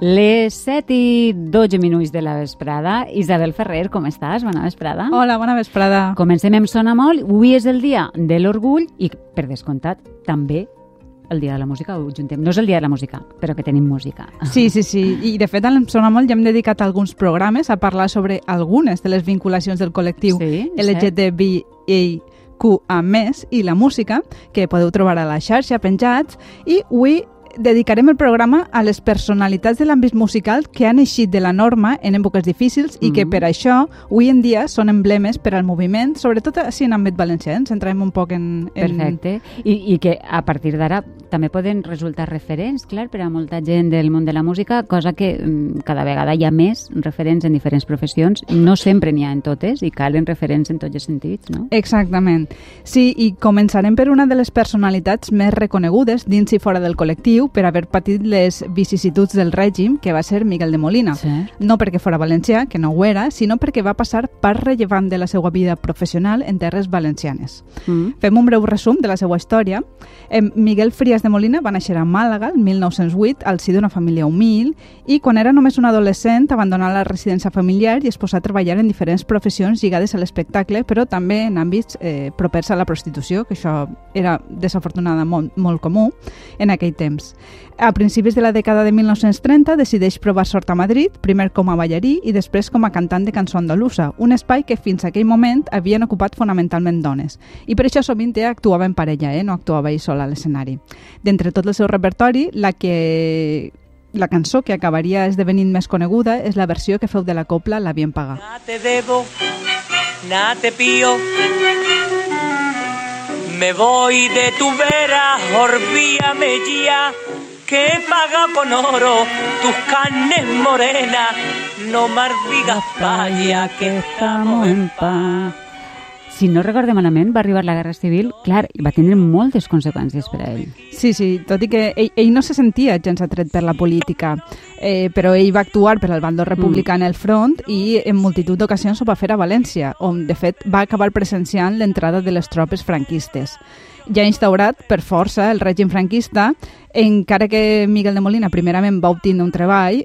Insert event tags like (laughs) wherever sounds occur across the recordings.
Les 7 i 12 minuts de la vesprada. Isabel Ferrer, com estàs? Bona vesprada. Hola, bona vesprada. Comencem amb Sona Molt. Avui és el dia de l'orgull i, per descomptat, també el dia de la música ho juntem. No és el dia de la música, però que tenim música. Sí, sí, sí. I de fet, al Sona Molt ja hem dedicat alguns programes a parlar sobre algunes de les vinculacions del col·lectiu Sí, LGTBIQA+, i la música, que podeu trobar a la xarxa penjats, i avui dedicarem el programa a les personalitats de l'àmbit musical que han eixit de la norma en èpoques difícils i que Mhm. per això avui en dia són emblemes per al moviment, sobretot així en àmbit valencià. Ens entrem un poc en... en... Perfecte. I, I que a partir d'ara també poden resultar referents, clar, per a molta gent del món de la música, cosa que mm, cada vegada hi ha més referents en diferents professions. No sempre n'hi ha en totes i calen referents en tots els sentits, no? Exactament. Sí, i començarem per una de les personalitats més reconegudes dins i fora del col·lectiu per haver patit les vicissituds del règim, que va ser Miguel de Molina. Cert. No perquè fora valencià, que no ho era, sinó perquè va passar part rellevant de la seva vida professional en terres valencianes. Mm. Fem un breu resum de la seva història. Miguel Frías de Molina va néixer a Màlaga el 1908 al si d'una família humil i quan era només un adolescent abandonà la residència familiar i es posà a treballar en diferents professions lligades a l'espectacle, però també en àmbits eh, propers a la prostitució, que això era desafortunadament molt, molt comú en aquell temps. A principis de la dècada de 1930 decideix provar sort a Madrid, primer com a ballarí i després com a cantant de cançó andalusa, un espai que fins a aquell moment havien ocupat fonamentalment dones. I per això sovint ella actuava en parella, eh? no actuava ell sola a l'escenari. D'entre tot el seu repertori, la que la cançó que acabaria esdevenint més coneguda és la versió que feu de la copla La Bien Paga. Nada te debo, nada te pío. Me voy de tu vera, olvídame ya, que paga con oro tus carnes morenas. No más digas paya que estamos en paz. Si no recorde malament, va arribar la Guerra Civil, clar, i va tindre moltes conseqüències per a ell. Sí, sí, tot i que ell, ell no se sentia gens atret per la política, eh, però ell va actuar per al bando republicà en el front i en multitud d'ocasions ho va fer a València, on de fet va acabar presenciant l'entrada de les tropes franquistes. Ja instaurat per força el règim franquista, encara que Miguel de Molina primerament va obtenir un treball,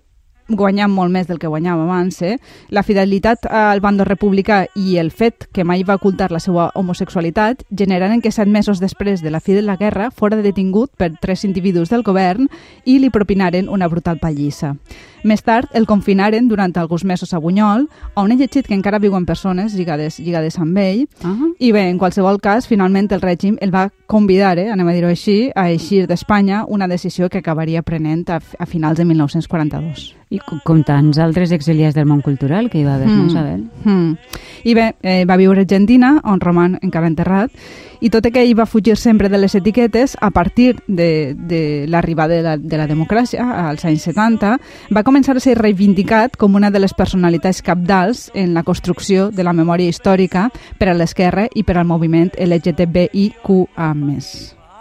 guanyant molt més del que guanyava abans, eh? la fidelitat al bando republicà i el fet que mai va ocultar la seva homosexualitat generaren que set mesos després de la fi de la guerra fora detingut per tres individus del govern i li propinaren una brutal pallissa. Més tard el confinaren durant alguns mesos a Bunyol, on he llegit que encara viuen persones lligades, lligades amb ell, Ah, i bé, en qualsevol cas, finalment el règim el va convidar, eh, anem a dir-ho així, a eixir d'Espanya, una decisió que acabaria prenent a, a finals de 1942. i com, tants altres exiliats del món cultural que hi va haver, no, Mm. Isabel? Mm. I bé, eh, va viure a Argentina, on roman encara enterrat, i tot i que ell va fugir sempre de les etiquetes, a partir de, de l'arribada de, la, de la democràcia, als anys 70, va començar a ser reivindicat com una de les personalitats capdals en la construcció de la memòria històrica per a l'esquerra i per al moviment LGTBIQA+.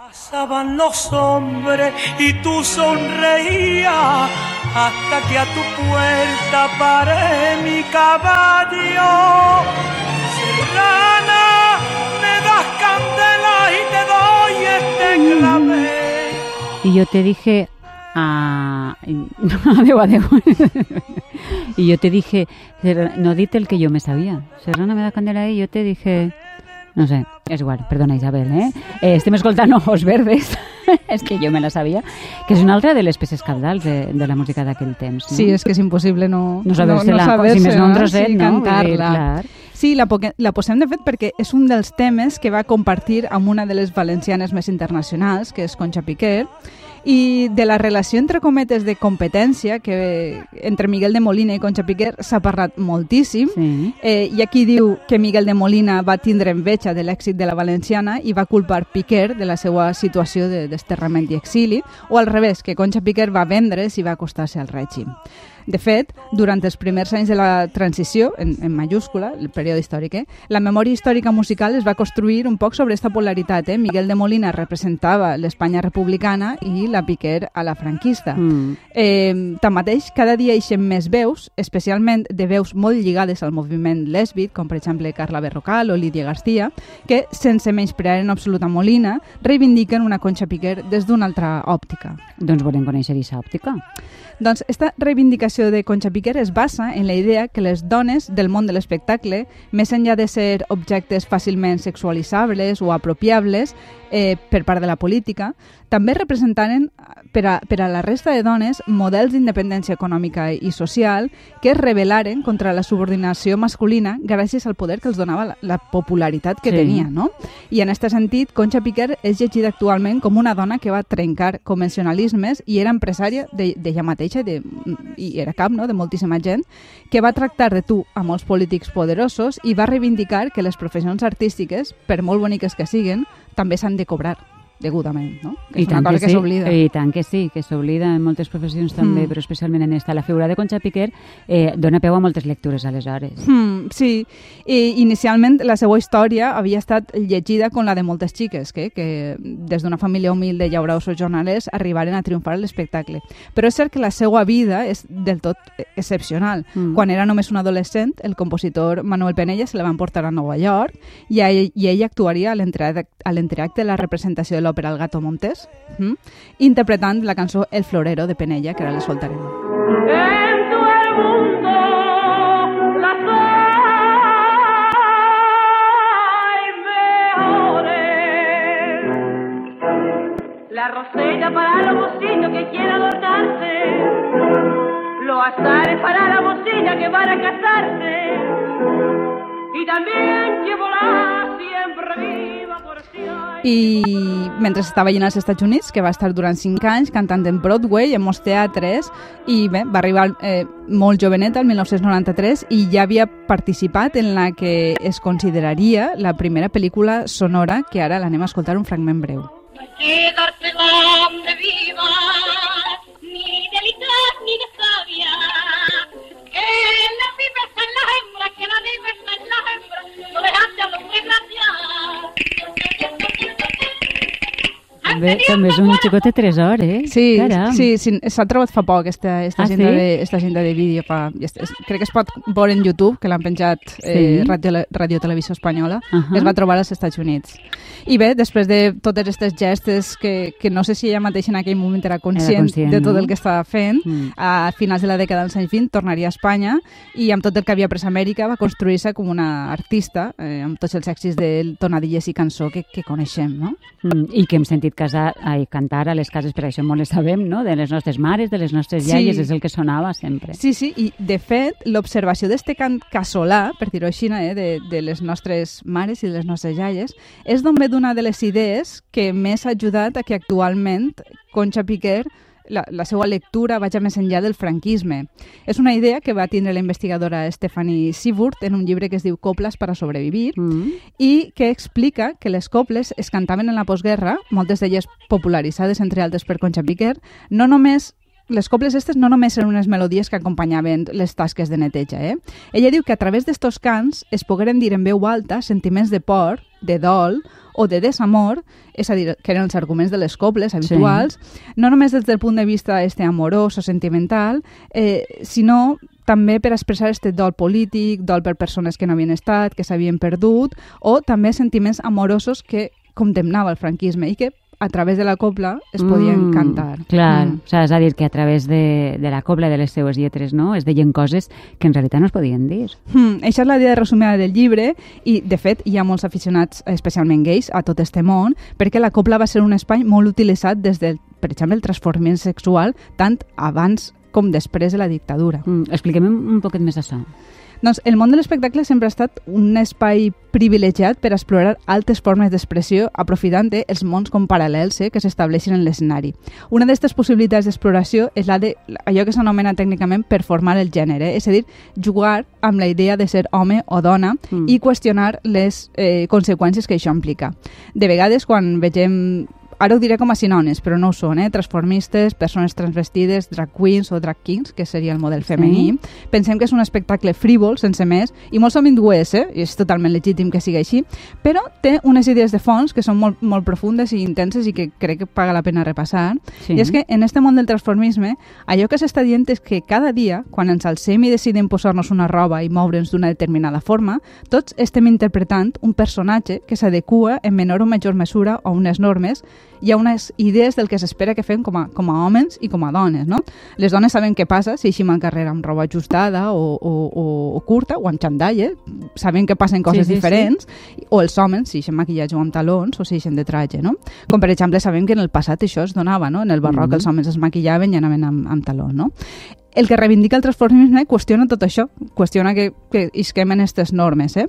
Pasaban los hombres y tú sonreías hasta que a tu puerta paré mi caballo. Serrana, me das candela y te doy este clavel. Y yo te dije, ah, (laughs) adeu, adeu. y yo te dije, no dite el que yo me sabía. Serrana me da candela y yo te dije, no sé, és igual, perdona Isabel, eh? eh estem escoltant Ojos Verdes, (laughs) és que jo me la sabia, que és una altra de les peces cabdals de, de la música d'aquell temps. No? Sí, és que és impossible no, no saber-se-la, saber-se, si més no un no? trosset, sí, no? Cantar-la. clar. Sí, la, la posem de fet perquè és un dels temes que va compartir amb una de les valencianes més internacionals, que és Concha Piquer, i de la relació entre cometes de competència que entre Miguel de Molina i Concha Piquer s'ha parlat moltíssim. Sí. Eh, hi ha qui diu que Miguel de Molina va tindre enveja de l'èxit de la valenciana i va culpar Piquer de la seva situació de desterrament i exili, o al revés, que Concha Piquer va vendre's i va acostar-se al règim. De fet, durant els primers anys de la transició, en, en mayúscula, el període històric, eh, la memòria històrica musical es va construir un poc sobre esta polaritat. Eh? Miguel de Molina representava l'Espanya republicana i la Piquer a la franquista. Mm. Eh, tanmateix, cada dia eixen més veus, especialment de veus molt lligades al moviment lèsbic, com per exemple Carla Berrocal o Lídia García, que, sense menysprear en absolut a Molina, reivindiquen una Concha Piquer des d'una altra òptica. Doncs volem conèixer aquesta òptica. Doncs esta reivindicació de Concha Piquer es basa en la idea que les dones del món de l'espectacle, més enllà de ser objectes fàcilment sexualitzables o apropiables eh, per part de la política, també representaren per a, per a la resta de dones models d'independència econòmica i social que es rebel·laren contra la subordinació masculina gràcies al poder que els donava la, la popularitat que Sí. tenia, no? I en aquest sentit, Concha Piquer és llegida actualment com una dona que va trencar convencionalismes i era empresària de- d'ella mateixa de, i era cap no? de moltíssima gent, que va tractar de tu a molts polítics poderosos i va reivindicar que les professions artístiques, per molt boniques que siguen, també s'han de cobrar degudament, no? Que és una cosa que, sí, s'oblida. I tant que sí, que s'oblida en moltes professions també, Mm. però especialment en esta. La figura de Concha Piquer eh, dona peu a moltes lectures aleshores. Hmm, sí, I, inicialment la seva història havia estat llegida com la de moltes xiques que, que des d'una família humil de llauraos o jornalers arribaren a triomfar a l'espectacle. Però és cert que la seva vida és del tot excepcional. Mm. Quan era només un adolescent, el compositor Manuel Penella se la van portar a Nova York i, ell, i ell actuaria a l'entreacte de la representació de l'òpera El gato montés, mm, interpretant la cançó El florero de Penella, que ara l'escoltarem. En todo el mundo. La rosella para los mocitos que quieren adornarse. Los azares para la mocilla que van a casarse. Y también llevo la siempre viva. I mentre estava allà als Estats Units, que va estar durant 5 anys cantant en Broadway, en molts teatres, i bé, va arribar eh, molt jovenet, el 1993, i ja havia participat en la que es consideraria la primera pel·lícula sonora, que ara l'anem a escoltar un fragment breu. que darte donde viva, ni de ni de sabia. Que la viva está en las hembras, que la viva está en las hembras, no dejaste a los També, també és un xicot de tresor, eh? Sí, Caram. sí, sí s'ha trobat fa poc esta, esta, Ah, sí? de, esta cinta de vídeo. Fa, i es, es, crec que es pot veure en YouTube, que l'han penjat eh, Sí. Radio, Radio Televisió Espanyola. Ahà. Es va trobar als Estats Units. I bé, després de totes aquestes gestes que, que no sé si ella mateixa en aquell moment era conscient, conscient, de tot no? el que estava fent, Mm. a finals de la dècada dels anys 20 tornaria a Espanya i amb tot el que havia pres a Amèrica va construir-se com una artista eh, amb tots els èxits de tonadilles i cançó que, que coneixem, no? Mm, I que hem sentit casar, ai, cantar a les cases, per això molt les sabem, no? De les nostres mares, de les nostres Sí. iaies, és el que sonava sempre. Sí, sí, i de fet, l'observació d'este cant casolà, per dir-ho així, eh, de, de les nostres mares i de les nostres iaies, és d'on ve d'una de les idees que més ha ajudat a que actualment Concha Piquer la, la seva lectura vagi més enllà del franquisme. És una idea que va tindre la investigadora Stephanie Seaworth en un llibre que es diu Coples para sobrevivir Mm. i que explica que les coples es cantaven en la postguerra, moltes d'elles popularitzades entre altres per Concha Piquer, no només les coples aquestes no només eren unes melodies que acompanyaven les tasques de neteja, eh? Ella diu que a través d'estos cants es pogueren dir en veu alta sentiments de por, de dol o de desamor, és a dir, que eren els arguments de les coples habituals, no només des del punt de vista este amorós o sentimental, eh, sinó també per expressar este dol polític, dol per persones que no havien estat, que s'havien perdut, o també sentiments amorosos que condemnava el franquisme i que a través de la copla es podien Mm, cantar. Clar, Mm. o sigui, és a dir, que a través de, de la cobla de les seues lletres, no?, es deien coses que en realitat no es podien dir. Hmm, això és la idea resumida del llibre i, de fet, hi ha molts aficionats, especialment gais, a tot este món, perquè la copla va ser un espai molt utilitzat des del, per exemple, el transformament sexual, tant abans com després de la dictadura. Mm, expliquem un poquet més això. Doncs el món de l'espectacle sempre ha estat un espai privilegiat per explorar altres formes d'expressió aprofitant els mons com paral·lels eh, que s'estableixen en l'escenari. Una d'aquestes possibilitats d'exploració és la de allò que s'anomena tècnicament performar el gènere, és a dir, jugar amb la idea de ser home o dona Mm. i qüestionar les eh, conseqüències que això implica. De vegades, quan vegem ara ho diré com a sinònims, però no ho són, eh? transformistes, persones transvestides, drag queens o drag kings, que seria el model femení. Pensem que és un espectacle frívol, sense més, i molt sovint ho és, eh? i és totalment legítim que sigui així, però té unes idees de fons que són molt, molt profundes i intenses i que crec que paga la pena repassar. Sí. I és que en este món del transformisme, allò que s'està dient és que cada dia, quan ens alcem i decidim posar-nos una roba i moure'ns d'una determinada forma, tots estem interpretant un personatge que s'adequa en menor o major mesura a unes normes i a unes idees del que s'espera que fem com a, com a homes i com a dones, no? Les dones saben què passa si eixim al carrer amb roba ajustada o, o, o, o curta o amb xandalle, saben que passen coses sí, sí. diferents, o els homes si eixen maquillatge o amb talons o si eixen de traje, no? Com per exemple sabem que en el passat això es donava, no? En el barroc Mhm. els homes es maquillaven i anaven amb, amb talons, no? El que reivindica el transformisme qüestiona tot això, qüestiona que, que isquem en aquestes normes, eh?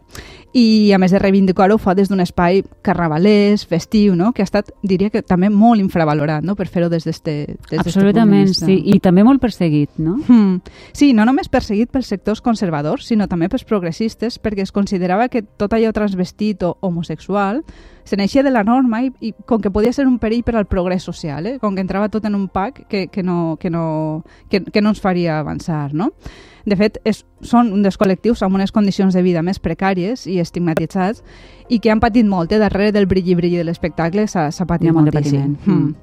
I a més de reivindicar-ho fa des d'un espai carnavalès, festiu, no? Que ha estat, diria que també molt infravalorat, no? Per fer-ho des d'este des d'este Absolutament, sí. I també molt perseguit, no? Hmm. Sí, no només perseguit pels sectors conservadors, sinó també pels progressistes, perquè es considerava que tot allò transvestit o homosexual se n'eixia de la norma i, i com que podia ser un perill per al progrés social, eh? com que entrava tot en un pack que, que, no, que, no, que, que no ens faria avançar, no? De fet, és, són un dels col·lectius amb unes condicions de vida més precàries i estigmatitzats i que han patit molt, eh? darrere del brilli-brilli de l'espectacle s'ha patit molt de moltíssim. patiment. Hmm.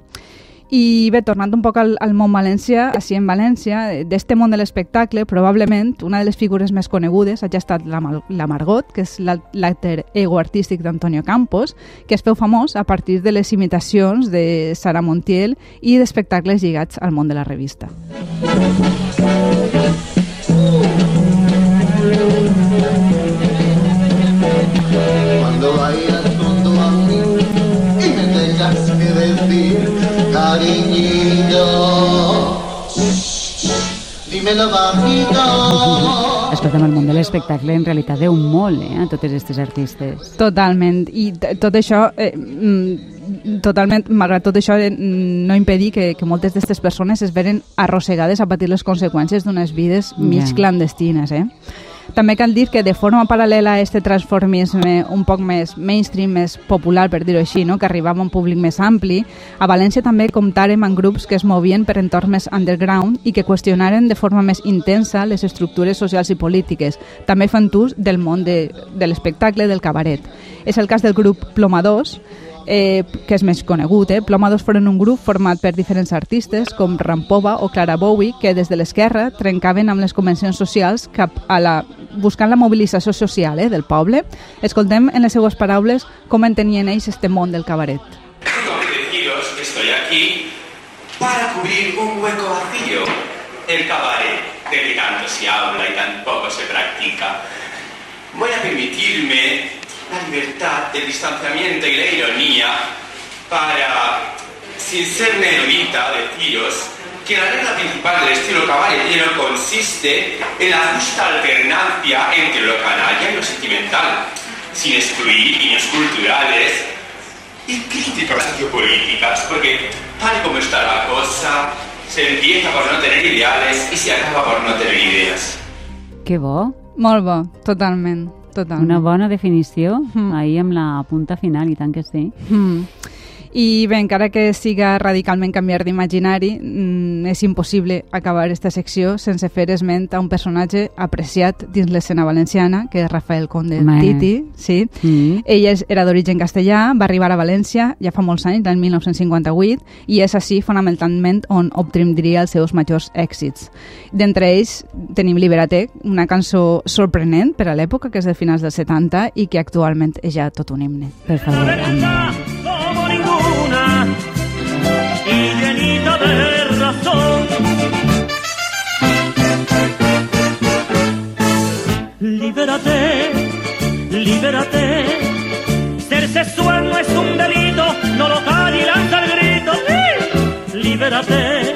I bé, tornant un poc al, al món València, així en València, d'este món de l'espectacle, probablement una de les figures més conegudes hagi estat la, la Margot, que és l'al- l'alter ego artístic d'Antonio Campos, que es feu famós a partir de les imitacions de Sara Montiel i d'espectacles lligats al món de la revista. Cuando bailas cariñito, dímelo bajito. Escolta'm, el món de l'espectacle en realitat deu molt eh, a totes aquestes artistes. Totalment. I tot això, eh, mm, totalment, malgrat tot això, eh, mm, no impedir que, que moltes d'aquestes persones es veren arrossegades a patir les conseqüències d'unes vides mig Ja. clandestines, eh? També cal dir que de forma paral·lela a este transformisme un poc més mainstream, més popular, per dir-ho així, no? que arribava a un públic més ampli, a València també comptàrem amb grups que es movien per entorns més underground i que qüestionaren de forma més intensa les estructures socials i polítiques, també fent ús del món de, de l'espectacle del cabaret. És el cas del grup Plomadors, eh, que és més conegut. Eh? Plomados foren un grup format per diferents artistes com Rampova o Clara Bowie que des de l'esquerra trencaven amb les convencions socials cap a la, buscant la mobilització social eh, del poble. Escoltem en les seues paraules com entenien ells este món del cabaret. Tengo que estoy aquí para cubrir un hueco vacío. El cabaret, de que tanto se habla y tan poco se practica. Voy a permitirme la libertad, el distanciamiento y la ironía para, sin ser una erudita, deciros que la regla principal del estilo cabaretero consiste en la justa alternancia entre lo canalla y lo sentimental, sin excluir líneas culturales y críticas sociopolíticas, porque tal como está la cosa, se empieza por no tener ideales y se acaba por no tener ideas. Que bo, Molt bo, totalment. totalment. una bona definició Mm. ahir amb la punta final, i tant que sí. Mm. I bé, encara que siga radicalment canviar d'imaginari, mm, és impossible acabar aquesta secció sense fer esment a un personatge apreciat dins l'escena valenciana, que és Rafael Conde Home. Titi. Sí. Mm. Ell era d'origen castellà, va arribar a València ja fa molts anys, l'any 1958, i és així fonamentalment on obtindria els seus majors èxits. D'entre ells tenim Liberatec, una cançó sorprenent per a l'època, que és de finals dels 70 i que actualment és ja tot un himne. Per favor, anda. Llenita de razón. Libérate, libérate. Ser sexual no es un delito, no lo y lanza el grito. ¡Sí! Libérate.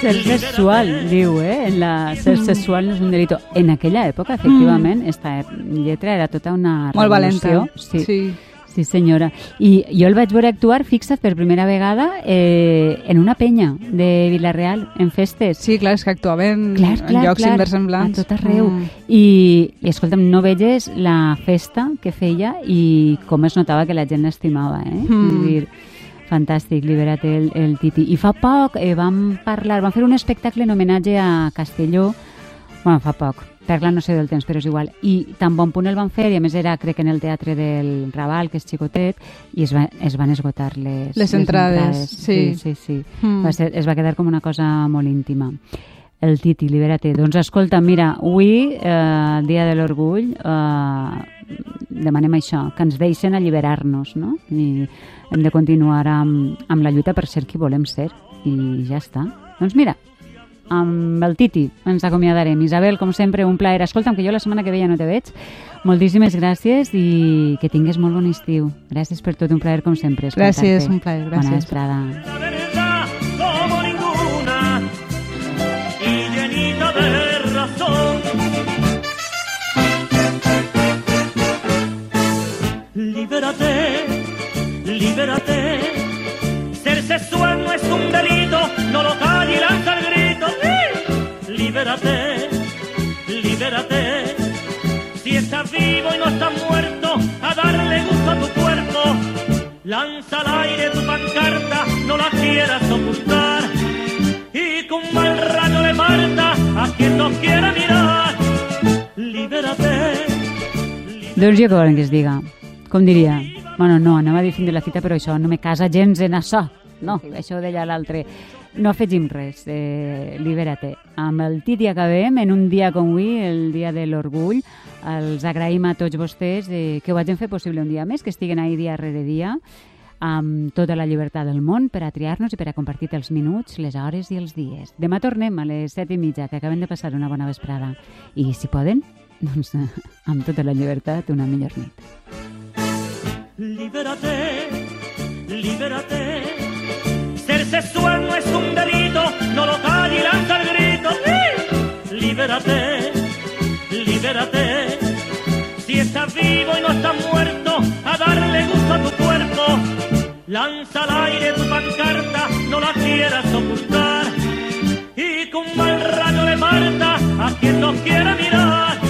Ser sexual, diu, eh? En la, ser sexual no és un delito. En aquella època, efectivament, esta lletra era tota una Molt valenta. revolució. Sí. sí. Sí, senyora. I jo el vaig veure actuar, fixa't, per primera vegada eh, en una penya de Vilareal, en festes. Sí, clar, és que actuaven clar, clar, en llocs clar, inversemblants. a tot arreu. Mm. I, I, escolta'm, no veges la festa que feia i com es notava que la gent l'estimava, eh? Mm. Vull dir, Fantàstic, libera't el, el Titi. I fa poc eh, vam parlar, vam fer un espectacle en homenatge a Castelló, bueno, fa poc, Perla no sé del temps, però és igual. I tan bon punt el van fer, i a més era, crec, en el teatre del Raval, que és xicotet, i es, va, es van esgotar les, Les entrades, sí. Sí, sí, sí. Mm. Va ser, es va quedar com una cosa molt íntima. El Titi, libera't. Doncs escolta, mira, avui, eh, el dia de l'orgull, eh, demanem això, que ens deixen alliberar-nos, no? I hem de continuar amb, amb la lluita per ser qui volem ser. I ja està. Doncs mira, amb el Titi ens acomiadarem. Isabel, com sempre, un plaer. Escolta'm, que jo la setmana que ve ja no te veig. Moltíssimes gràcies i que tingues molt bon estiu. Gràcies per tot, un plaer com sempre. Gràcies, un plaer, Bona gràcies. vesprada. Verdad como ninguna y llenita de razón. Libérate, libérate. Ser sexual no es un delito, Libérate, libérate. Si estás vivo y no estás muerto, a darle gusto a tu cuerpo. Lanza al aire tu pancarta, no la quieras ocultar. Y con mal rayo le marta a quien no quiera mirar. Libérate. Doncs jo què volen que es diga? Com diria? Bueno, no, anava a dir fin de la cita, però això, no me casa gens en això. No, això ho deia l'altre. No afegim res, eh, libera-te. Amb el Titi acabem en un dia com avui, el dia de l'orgull. Els agraïm a tots vostès eh, que ho hagin fet possible un dia més, que estiguen ahí dia rere dia, amb tota la llibertat del món per a triar-nos i per a compartir els minuts, les hores i els dies. Demà tornem a les set i mitja, que acabem de passar una bona vesprada. I, si poden, doncs, (laughs) amb tota la llibertat, una millor nit. Libérate, libérate. Sexual no es un delito, no lo calle y lanza el grito. ¡Sí! Libérate, libérate. Si estás vivo y no estás muerto, a darle gusto a tu cuerpo. Lanza al aire tu pancarta, no la quieras ocultar. Y con mal rayo le marta a quien no quiera mirar.